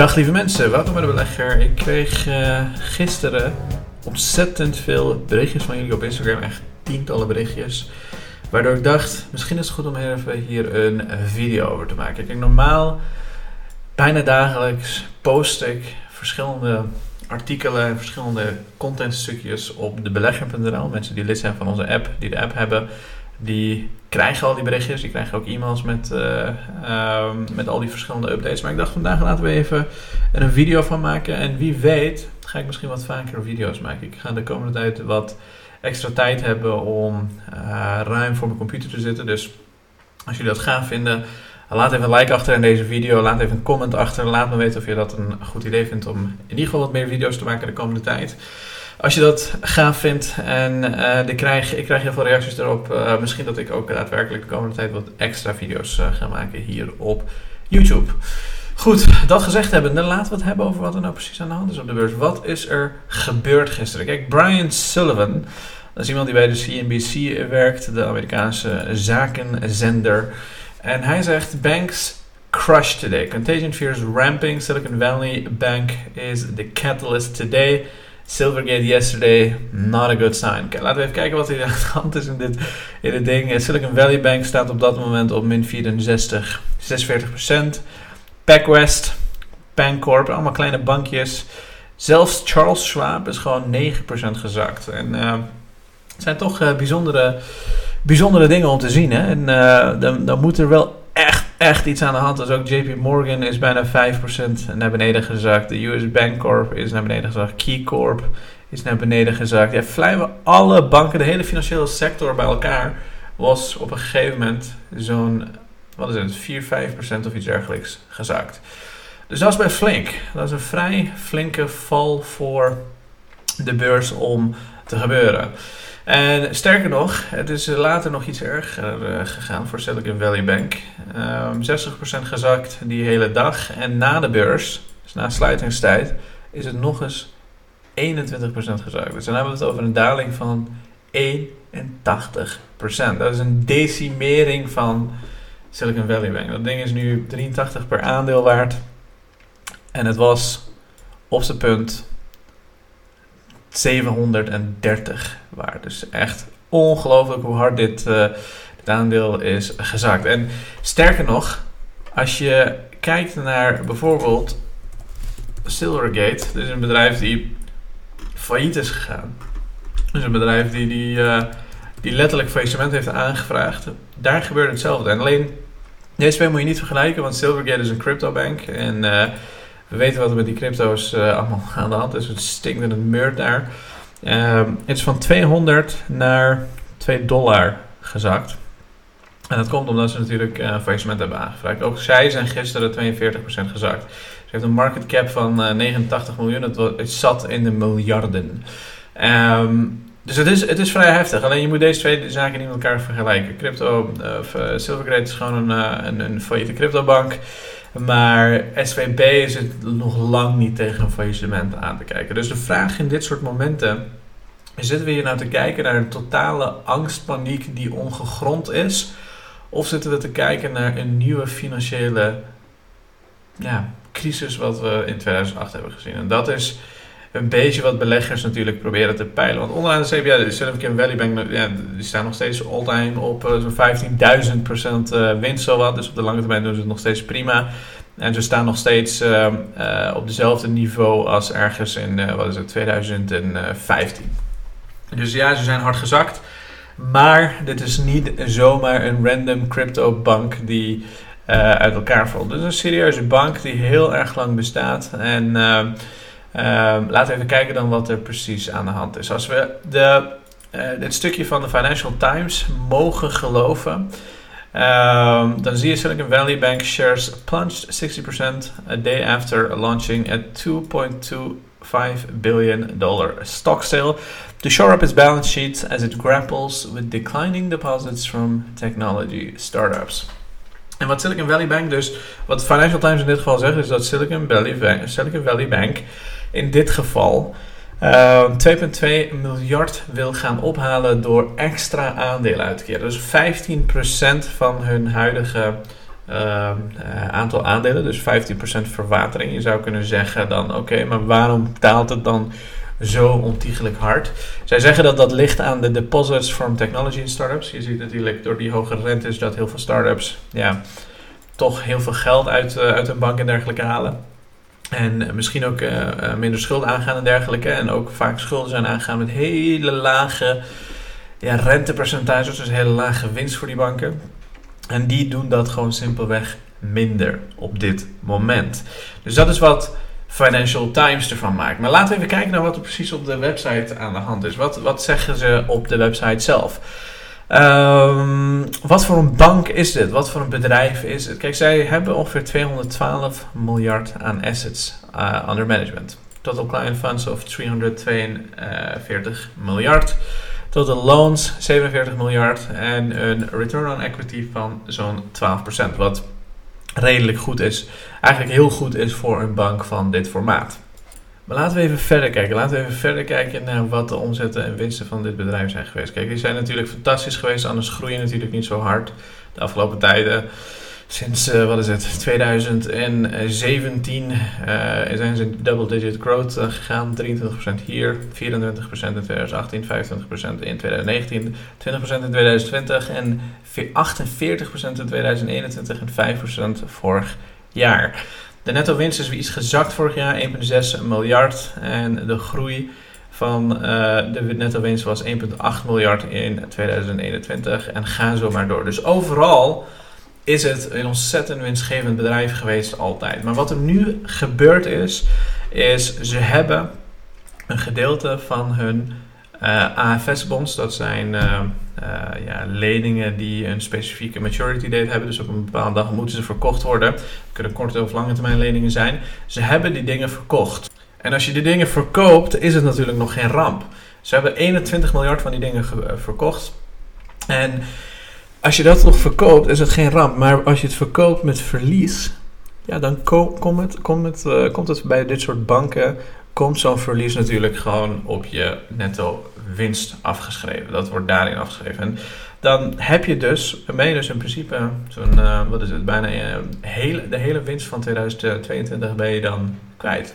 Dag lieve mensen, welkom bij de belegger. Ik kreeg uh, gisteren ontzettend veel berichtjes van jullie op Instagram, echt tientallen berichtjes. Waardoor ik dacht, misschien is het goed om even hier een video over te maken. Kijk, normaal, bijna dagelijks post ik verschillende artikelen en verschillende contentstukjes op de belegger.nl. Mensen die lid zijn van onze app, die de app hebben, die krijgen al die berichtjes. Die krijgen ook e-mails met, uh, met al die verschillende updates. Maar ik dacht vandaag laten we even een video van maken. En wie weet ga ik misschien wat vaker video's maken. Ik ga de komende tijd wat extra tijd hebben om uh, ruim voor mijn computer te zitten. Dus als jullie dat gaaf vinden, laat even een like achter in deze video. Laat even een comment achter. Laat me weten of je dat een goed idee vindt om in ieder geval wat meer video's te maken de komende tijd. Als je dat gaaf vindt en ik, krijg, ik krijg heel veel reacties erop, uh, misschien dat ik ook daadwerkelijk de komende tijd wat extra video's uh, ga maken hier op YouTube. Goed, dat gezegd hebben, dan laten we het hebben over wat er nou precies aan de hand is op de beurs. Wat is er gebeurd gisteren? Kijk, Brian Sullivan, dat is iemand die bij de CNBC werkt, de Amerikaanse zakenzender. En hij zegt: Banks crushed today. Contagion fears ramping. Silicon Valley Bank is the catalyst today. Silvergate yesterday, not a good sign. Kijk, laten we even kijken wat er aan de hand is in dit, in dit ding. Silicon Valley Bank staat op dat moment op min 64, 46%. PacWest, Bancorp, allemaal kleine bankjes. Zelfs Charles Schwab is gewoon 9% gezakt. En uh, het zijn toch uh, bijzondere, bijzondere dingen om te zien. Hè? En dan, dan moet er wel echt, iets aan de hand. Dus ook JP Morgan is bijna 5% naar beneden gezakt. De US Bancorp is naar beneden gezakt. KeyCorp is naar beneden gezakt. Ja, vrijwel alle banken, de hele financiële sector bij elkaar was op een gegeven moment zo'n, wat is het, 4, 5% of iets dergelijks gezakt. Dus dat is best flink. Dat is een vrij flinke val voor de beurs om te gebeuren. En sterker nog, het is later nog iets erger uh, gegaan voor Silicon Valley Bank. Um, 60% gezakt die hele dag. En na de beurs, dus na sluitingstijd, is het nog eens 21% gezakt. Dus dan hebben we het over een daling van 81%. Dat is een decimering van Silicon Valley Bank. Dat ding is nu 83 per aandeel waard. En het was op zijn punt 730 waard. Dus echt ongelooflijk hoe hard dit, dit aandeel is gezakt. En sterker nog, als je kijkt naar bijvoorbeeld Silvergate, dat is een bedrijf die failliet is gegaan. Dus een bedrijf die, die, uh, die letterlijk faillissement heeft aangevraagd. Daar gebeurt hetzelfde. En alleen, deze twee moet je niet vergelijken, want Silvergate is een cryptobank. En uh, we weten wat er met die crypto's uh, allemaal aan de hand is. Het stinkt en het meurt daar. Uh, het is van 200 naar 2 dollar gezakt. En dat komt omdat ze natuurlijk uh, faillissement hebben aangevraagd. Ook zij zijn gisteren 42% gezakt. Ze heeft een market cap van uh, 89 miljoen. Het, het, zat in de miljarden. Um, dus het is, het is vrij heftig. Alleen je moet deze twee zaken niet met elkaar vergelijken. Crypto, of Silvergate is gewoon een, een, een failliete cryptobank. Maar is het nog lang niet tegen een faillissement aan te kijken. Dus de vraag in dit soort momenten zitten we hier nou te kijken naar een totale angstpaniek die ongegrond is? Of zitten we te kijken naar een nieuwe financiële crisis wat we in 2008 hebben gezien? En dat is een beetje wat beleggers natuurlijk proberen te peilen. Want onderaan de CBA, de Silicon Valley Bank, ja, die staan nog steeds all-time op uh, zo'n 15.000% uh, winst zowat. Dus op de lange termijn doen ze het nog steeds prima. En ze staan nog steeds uh, uh, op dezelfde niveau als ergens in wat is het, 2015. Dus ja, ze zijn hard gezakt. Maar dit is niet zomaar een random crypto bank die uit elkaar valt. Dit is een serieuze bank die heel erg lang bestaat. En Um, laten we even kijken dan wat er precies aan de hand is. Als we de, uh, dit stukje van de Financial Times mogen geloven, um, dan zie je Silicon Valley Bank shares plunged 60% a day after launching at 2.25 billion dollar stock sale to shore up its balance sheet as it grapples with declining deposits from technology startups. En wat Silicon Valley Bank dus, wat Financial Times in dit geval zegt, is dat Silicon Valley Bank, Silicon Valley Bank in dit geval uh, ehm, 2,2 miljard wil gaan ophalen door extra aandelen uit te keren. Dus 15% van hun huidige uh, aantal aandelen, dus 15% verwatering. Je zou kunnen zeggen dan, oké, maar waarom daalt het dan zo ontiegelijk hard? Zij zeggen dat dat ligt aan de deposits from technology startups. Je ziet natuurlijk door die hoge rentes dat heel veel startups ja, toch heel veel geld uit, uh, uit hun bank en dergelijke halen. En misschien ook uh, minder schulden aangaan en dergelijke. En ook vaak schulden zijn aangaan met hele lage ja, rentepercentages, dus hele lage winst voor die banken. En die doen dat gewoon simpelweg minder op dit moment. Dus dat is wat Financial Times ervan maakt. Maar laten we even kijken naar wat er precies op de website aan de hand is. Wat, wat zeggen ze op de website zelf? Um, wat voor een bank is dit? Wat voor een bedrijf is het? Kijk, zij hebben ongeveer 212 miljard aan assets uh, under management. Total client funds of 342 miljard. Total loans 47 miljard. En een return on equity van zo'n 12%. Wat redelijk goed is. Eigenlijk heel goed is voor een bank van dit formaat. Maar laten we even verder kijken. Laten we even verder kijken naar wat de omzetten en winsten van dit bedrijf zijn geweest. Kijk, die zijn natuurlijk fantastisch geweest, anders groeien natuurlijk niet zo hard de afgelopen tijden. Sinds, uh, wat is het, 2017 uh, zijn ze double digit growth uh, gegaan. 23% hier, 24% in 2018, 25% in 2019, 20% in 2020 en 48% in 2021 en 5% vorig jaar. De netto winst is weer iets gezakt vorig jaar, 1,6 miljard. En de groei van de netto winst was 1,8 miljard in 2021. En gaan zo maar door. Dus overal is het een ontzettend winstgevend bedrijf geweest altijd. Maar wat er nu gebeurd is, is ze hebben een gedeelte van hun uh, AFS-bonds, dat zijn uh, ja, leningen die een specifieke maturity date hebben. Dus op een bepaalde dag moeten ze verkocht worden. Dat kunnen korte of lange termijn leningen zijn. Ze hebben die dingen verkocht. En als je die dingen verkoopt, is het natuurlijk nog geen ramp. Ze hebben 21 miljard van die dingen verkocht. En als je dat nog verkoopt, is het geen ramp. Maar als je het verkoopt met verlies, ja, dan komt het, het, komt het bij dit soort banken komt zo'n verlies natuurlijk gewoon op je netto winst afgeschreven. Dat wordt daarin afgeschreven. En dan heb je dus, ben je dus in principe zo'n, uh, wat is het, bijna uh, hele, de hele winst van 2022 ben je dan kwijt.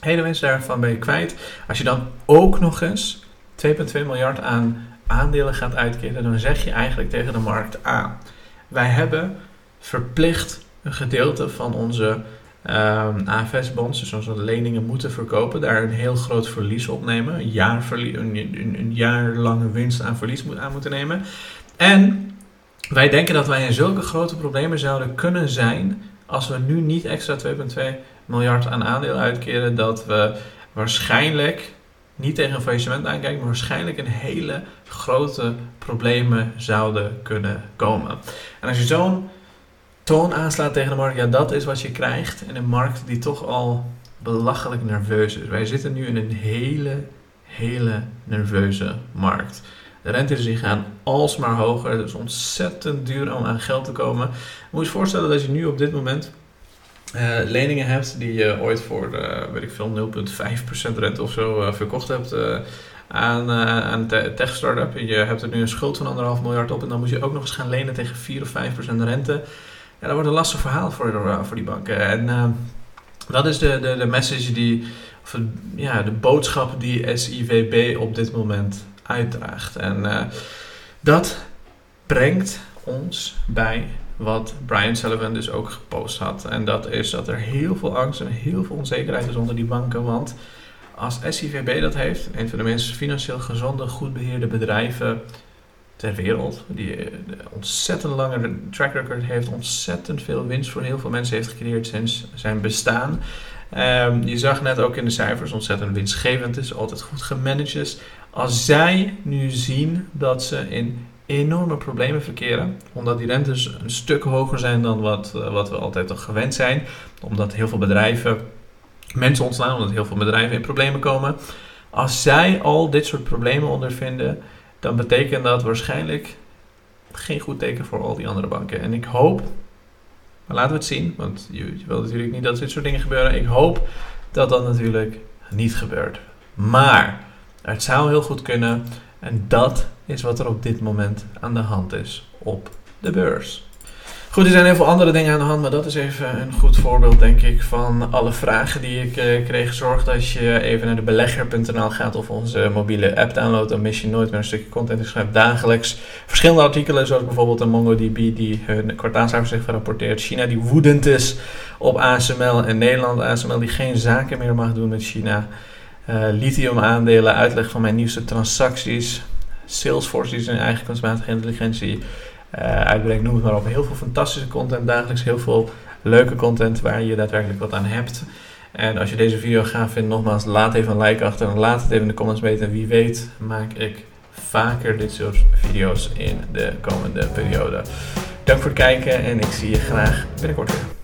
De hele winst daarvan ben je kwijt. Als je dan ook nog eens 2,2 miljard aan aandelen gaat uitkeren, dan zeg je eigenlijk tegen de markt aan. Wij hebben verplicht een gedeelte van onze um, AFS-bonds, dus onze leningen moeten verkopen, daar een heel groot verlies opnemen, een, jaar een, een, een jaarlange winst aan verlies moet, aan moeten nemen. En wij denken dat wij in zulke grote problemen zouden kunnen zijn als we nu niet extra 2,2 miljard aan aandelen uitkeren, dat we waarschijnlijk niet tegen een faillissement aankijken, maar waarschijnlijk een hele grote problemen zouden kunnen komen. En als je zo'n toon aanslaat tegen de markt, ja, dat is wat je krijgt in een markt die toch al belachelijk nerveus is. Wij zitten nu in een hele, hele nerveuze markt. De rentes die gaan alsmaar hoger. Het is ontzettend duur om aan geld te komen. Moet je je voorstellen dat je nu op dit moment uh, leningen hebt die je ooit voor, uh, weet ik veel, 0,5% rente of zo uh, verkocht hebt aan, aan een tech startup. Je hebt er nu een schuld van 1,5 miljard op en dan moet je ook nog eens gaan lenen tegen 4 of 5% rente ja, dat wordt een lastig verhaal voor, eh, voor die banken. En dat is de, de, de message die, of ja, de boodschap die SIVB op dit moment uitdraagt. En dat brengt ons bij wat Brian Sullivan dus ook gepost had. En dat is dat er heel veel angst en heel veel onzekerheid is onder die banken. Want als SIVB dat heeft, een van de meest financieel gezonde, goed beheerde bedrijven ter wereld. Die een ontzettend lange track record heeft, ontzettend veel winst voor heel veel mensen heeft gecreëerd sinds zijn bestaan. Um, je zag net ook in de cijfers ontzettend winstgevend is, altijd goed gemanaged is. Als zij nu zien dat ze in enorme problemen verkeren, omdat die rentes een stuk hoger zijn dan wat, uh, wat we altijd toch gewend zijn, omdat heel veel bedrijven mensen ontslaan, omdat heel veel bedrijven in problemen komen. Als zij al dit soort problemen ondervinden, dan betekent dat waarschijnlijk geen goed teken voor al die andere banken. En ik hoop, maar laten we het zien, want je, je wil natuurlijk niet dat dit soort dingen gebeuren. Ik hoop dat dat natuurlijk niet gebeurt. Maar het zou heel goed kunnen en dat is wat er op dit moment aan de hand is op de beurs. Goed, er zijn heel veel andere dingen aan de hand, maar dat is even een goed voorbeeld, denk ik, van alle vragen die ik uh, kreeg. Zorg dat je even naar de belegger.nl gaat of onze mobiele app downloadt. Dan mis je nooit meer een stukje content. Ik schrijf dagelijks verschillende artikelen, zoals bijvoorbeeld een MongoDB die hun kwartaalcijfers rapporteert. China die woedend is op ASML en Nederland ASML die geen zaken meer mag doen met China. Uh, lithium aandelen, uitleg van mijn nieuwste transacties. Salesforce die zijn eigen kunstmatige intelligentie uh, uitbrengt, noem het maar op. Heel veel fantastische content dagelijks, heel veel leuke content waar je daadwerkelijk wat aan hebt. En als je deze video gaaf vindt, nogmaals, laat even een like achter en laat het even in de comments weten. Wie weet maak ik vaker dit soort video's in de komende periode. Dank voor het kijken en ik zie je graag binnenkort weer.